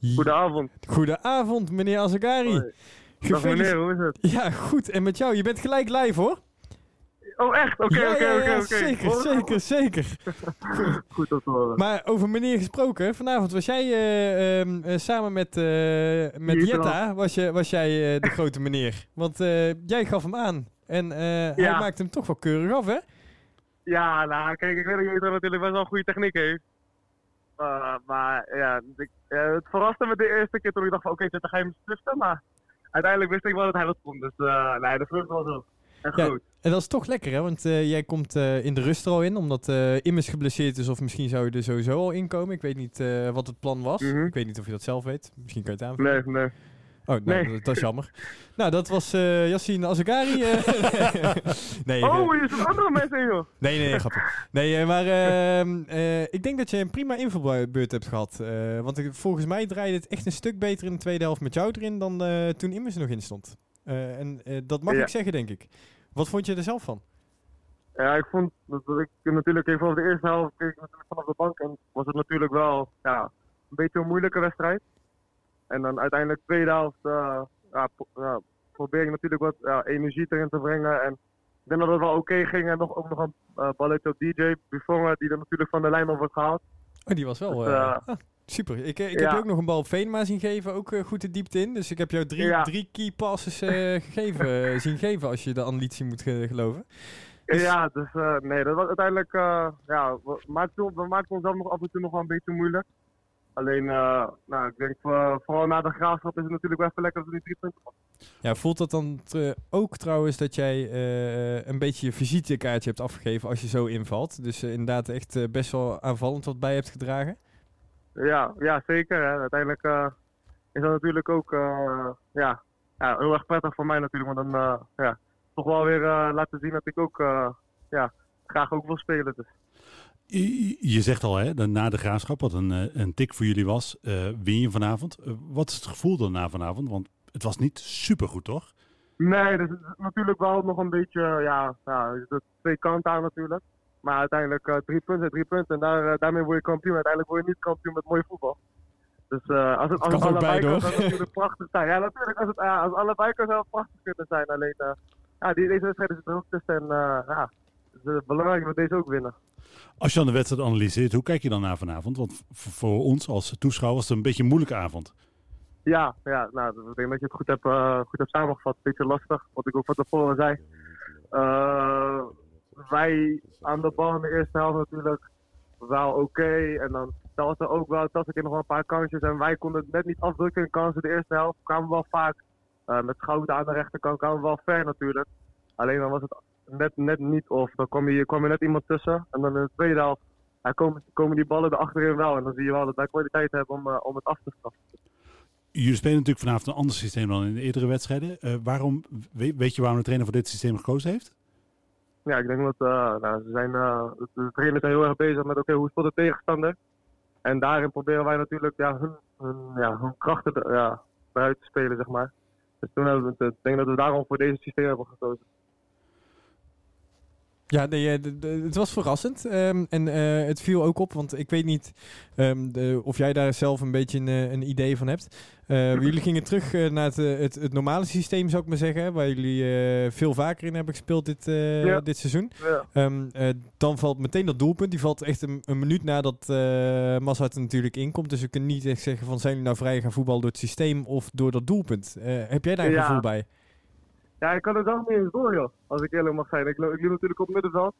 Goedenavond. Goedenavond, meneer Azagari. Dag meneer, hoe is het? Ja, goed. En met jou? Je bent gelijk live, hoor. Oh, echt? Oké, Ja, oké, ja, oké, ja, oké. Zeker, Oh, zeker, zeker. Goed om te horen. Maar over meneer gesproken, vanavond was jij eh, ehm, eh, samen met, eh, met Jetta. Was, je, was jij de grote meneer. Want jij gaf hem aan. En hij maakte hem toch wel keurig af, hè? Ja, nou, kijk, ik weet dat Jutta natuurlijk best wel een goede techniek heeft. Uh, maar ja, ik, eh, het verraste me de eerste keer toen ik dacht van oké, Jetta ga je hem stiften, maar uiteindelijk wist ik wel dat hij dat kon. Dus eh, nee, de vrucht was er. En Ja. groot. En dat is toch lekker, hè? Want eh, jij komt eh, in de rust er al in, omdat eh Immers geblesseerd is. Of misschien zou je er sowieso al inkomen. Ik weet niet eh, wat het plan was. Mhm. Ik weet niet of je dat zelf weet. Misschien kan je het aanvullen. Nee, nee. Oh, nou, Nee. dat, is jammer. nou, dat was eh Yassine Azagari. eh. nee, eh, Oh, je zit andere mensen joh. nee, nee, nee, grapje. Nee, eh, maar ehm, eh, ik denk dat je een prima invalbeurt hebt gehad. Eh, want ik- volgens mij draaide het echt een stuk beter in de tweede helft met jou erin dan eh, toen Immers er nog in stond. Eh, en eh, dat mag Ja. ik zeggen, denk ik. Wat vond je er zelf van? Ja, ik vond dat ik natuurlijk even over de eerste helft keek natuurlijk vanaf de bank en was het natuurlijk wel ja, een beetje een moeilijke wedstrijd. En dan uiteindelijk tweede helft eh, ja, pro- ja, probeer ik natuurlijk wat ja, energie erin te brengen. En ik denk dat het wel oké ging en nog, ook nog een eh, balletje op DJ Buffon, die er natuurlijk van de lijn wordt gehaald. Oh, die was wel... Dus, eh, eh, ah, super. Ik, eh, ik heb ja. je ook nog een bal op Venema zien geven, ook eh, goed de diepte in. Dus ik heb jou drie, Ja. drie key passes eh, gegeven, eh, zien geven, als je de analytici moet ge- geloven. Dus- Ja, dus eh, nee, dat was uiteindelijk, eh, ja, we maakten, we maakten ons zelf nog af en toe nog wel een beetje moeilijk. Alleen, eh, nou, ik denk eh, vooral na de graafschap is het natuurlijk wel even lekker dat we die drie punten pakken. Ja, voelt dat dan ook trouwens dat jij eh, een beetje je visitekaartje hebt afgegeven als je zo invalt? Dus inderdaad echt best wel aanvallend wat bij hebt gedragen? Ja, ja zeker. Hè. Uiteindelijk is dat natuurlijk ook ja, ja, heel erg prettig voor mij natuurlijk. Want dan ja, toch wel weer laten zien dat ik ook ja, graag ook wil spelen. Dus. Je zegt al, hè, dat na de graafschap, wat een, eh, een tik voor jullie was, eh, win je vanavond. Eh, wat is het gevoel dan na vanavond? Want het was niet supergoed, toch? Nee, het is natuurlijk wel nog een beetje, ja, ja twee kanten aan natuurlijk. Maar uiteindelijk drie punten, drie punten. En daar, daarmee word je kampioen. Uiteindelijk word je niet kampioen met mooi voetbal. Dus eh, als het, als het ook allebei kan, zou het natuurlijk prachtig zijn. Ja, natuurlijk. Als het, als allebei kan, zou het prachtig kunnen zijn. Alleen, ja, die, deze wedstrijd is er ook tussen. En ja, het is belangrijk dat we deze ook winnen. Als je dan de wedstrijd analyseert, hoe kijk je dan naar vanavond? Want voor ons als toeschouwer was het een beetje een moeilijke avond. Ja, ja nou, ik denk dat je het goed hebt, eh, goed hebt samengevat. Beetje lastig, wat ik ook van tevoren zei. Eh, wij aan de bal in de eerste helft natuurlijk wel oké. En dan er ook wel, was ik nog wel een paar kansjes. En wij konden het net niet afdrukken in kansen. De eerste helft kwamen we wel vaak eh, met Schouten aan de rechterkant, kwamen we wel ver natuurlijk. Alleen dan was het net, net niet of. Dan kwam, je, kwam er net iemand tussen. En dan in de tweede helft ja, komen, komen die ballen erachterin wel. En dan zie je wel dat wij kwaliteit hebben om, eh, om het af te straffen. Jullie spelen natuurlijk vanavond een ander systeem dan in de eerdere wedstrijden. Eh, waarom, weet, je waarom de trainer voor dit systeem gekozen heeft? Ja, ik denk dat eh, nou, ze zijn, de trainers zijn heel erg bezig met oké, hoe speelt de tegenstander? En daarin proberen wij natuurlijk ja, hun, hun, ja, hun krachten ja, eruit te spelen, zeg maar. Dus toen hebben we ik denk dat we daarom voor deze systeem hebben gekozen. Ja, nee, eh, het was verrassend. ehm, en eh, het viel ook op, want ik weet niet ehm, de, of jij daar zelf een beetje een, eh, een idee van hebt. Jullie gingen terug naar het, het, het normale systeem, zou ik maar zeggen. Waar jullie veel vaker in hebben gespeeld dit, Ja. dit seizoen. Ja, Ehm, eh, dan valt meteen dat doelpunt. Die valt echt een, een minuut nadat uh, natuurlijk inkomt. Dus we kunnen niet echt zeggen van zijn jullie nou vrij gaan voetballen door het systeem of door dat doelpunt. Heb jij daar een Ja. gevoel bij? Ja ik kan er zelf niet eens door, joh, als ik eerlijk mag zijn. Ik, liep natuurlijk op middenveld.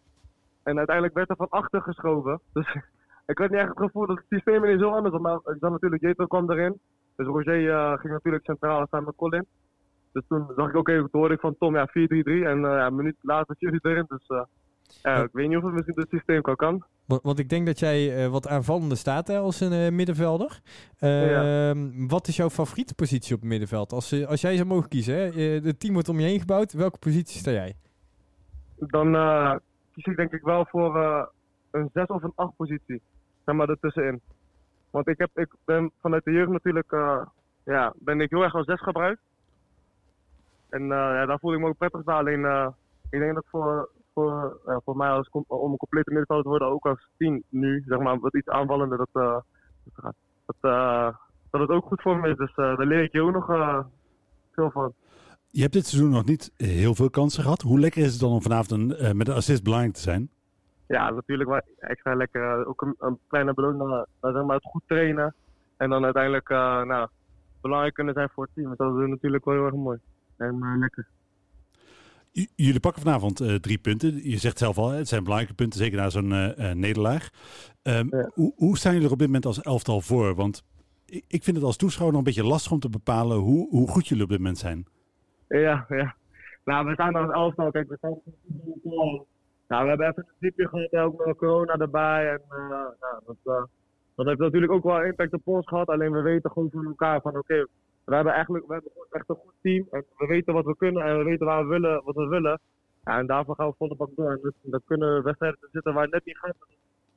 En uiteindelijk werd er van achter geschoven. Dus ik had niet echt het gevoel dat het systeem er zo anders was. Maar ik zag natuurlijk, Jetro kwam erin. Dus Roger eh, ging natuurlijk centraal samen met Colin. Dus toen zag ik ook even, toen hoorde ik van Tom, ja, 4-3-3. En eh, ja, een minuut later zat jullie erin. Dus eh, ja, ik weet niet of het misschien het systeem kan. kan. Want, want ik denk dat jij eh, wat aanvallender staat hè, als een eh, middenvelder. Ehm, Wat is jouw favoriete positie op het middenveld? Als, eh, als jij zou mogen kiezen, hè? het team wordt om je heen gebouwd. Welke positie sta jij? Dan kies ik denk ik wel voor een 6 of een 8 positie. Zeg maar ertussenin. Want ik, heb, ik ben vanuit de jeugd natuurlijk, ja, ben ik heel erg als 6 gebruikt. En ja, daar voel ik me ook prettig bij. Alleen ik denk dat voor, voor, eh, voor mij als, om een complete middenveld te worden, ook als 10 nu, zeg maar, wat iets aanvallender, dat, eh, dat, eh, dat het ook goed voor me is. Dus daar leer ik je ook nog veel van. Je hebt dit seizoen nog niet heel veel kansen gehad. Hoe lekker is het dan om vanavond een, met een assist belangrijk te zijn? Ja, natuurlijk wel extra lekker. ook een, een kleine beloning naar, zeg maar, het goed trainen. En dan uiteindelijk nou, belangrijk kunnen zijn voor het team. Dat is natuurlijk wel heel erg mooi. En lekker. Jullie pakken vanavond uh, drie punten. Je zegt zelf al, het zijn belangrijke punten, zeker na zo'n uh, nederlaag. Um, hoe, hoe staan jullie er op dit moment als elftal voor? Want ik, vind het als toeschouwer nog een beetje lastig om te bepalen hoe, hoe goed jullie op dit moment zijn. Ja, ja. Nou, we staan als elftal. Kijk, we staan nou, we hebben even een diepje gehad, ook met corona erbij. En uh, nou, dat, dat heeft natuurlijk ook wel impact op ons gehad. Alleen we weten gewoon van elkaar van oké, we hebben eigenlijk we hebben echt een goed team. En we weten wat we kunnen en we weten waar we willen, wat we willen. Ja, en daarvoor gaan we volle bak door. En dus, dan kunnen wedstrijden zitten waar het net niet gaat.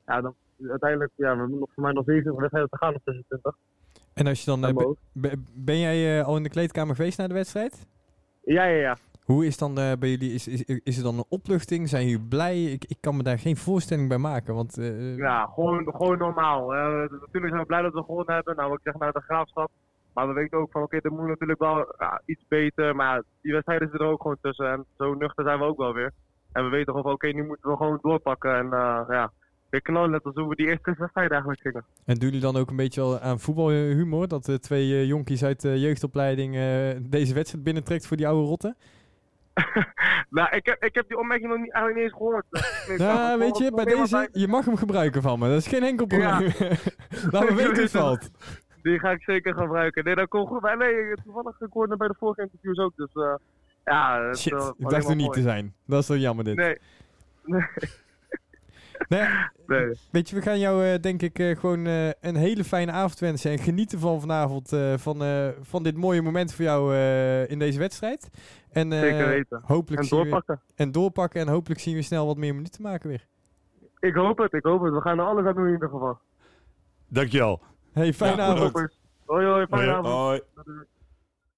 Ja, dan uiteindelijk, ja, we hebben nog voor mij nog 7 wedstrijden te gaan of 26. En als je dan, uh, ben jij uh, al in de kleedkamer geweest na de wedstrijd? Ja, ja, ja. Hoe is dan uh, bij jullie, is, is, is het dan een opluchting? Zijn jullie blij? Ik, ik kan me daar geen voorstelling bij maken. Want, Ja, gewoon, gewoon normaal. natuurlijk zijn we blij dat we gewonnen hebben. Nou, ik zeg naar de graafschap. Maar we weten ook van oké, okay, er moet natuurlijk wel ja, iets beter. Maar die wedstrijden zitten er ook gewoon tussen. En zo nuchter zijn we ook wel weer. En we weten gewoon van oké, nu moeten we gewoon doorpakken. En uh, ja, weer knallen net als hoe we die eerste wedstrijd eigenlijk gingen. En doen jullie dan ook een beetje aan voetbalhumor? Dat de twee uh, jonkies uit de jeugdopleiding uh, deze wedstrijd binnentrekt voor die oude rotten? nou, ik heb, ik heb die opmerking nog niet, eigenlijk niet eens gehoord. ja, weet je, bij deze, je mag hem gebruiken van me. Dat is geen enkel probleem. Ja. Laat me weten het valt. Die ga ik zeker gebruiken. Nee, dat komt goed. Maar nee, toevallig gehoord bij de vorige interviews ook. Dus uh, ja, het, Shit, uh, ik dacht er niet mooi. te zijn. Dat is wel jammer dit. Nee. Nee. nee. nee. Weet je, we gaan jou uh, denk ik uh, gewoon uh, een hele fijne avond wensen. En genieten van vanavond van, van dit mooie moment voor jou in deze wedstrijd. En, Zeker weten. Hopelijk en doorpakken. We, en doorpakken. En hopelijk zien we snel wat meer minuten maken weer. Ik hoop het, ik hoop het. We gaan er alles aan doen in ieder geval. Dankjewel. Hey, fijne ja, avond. Hoi, hoi, fijne avond. Hoi.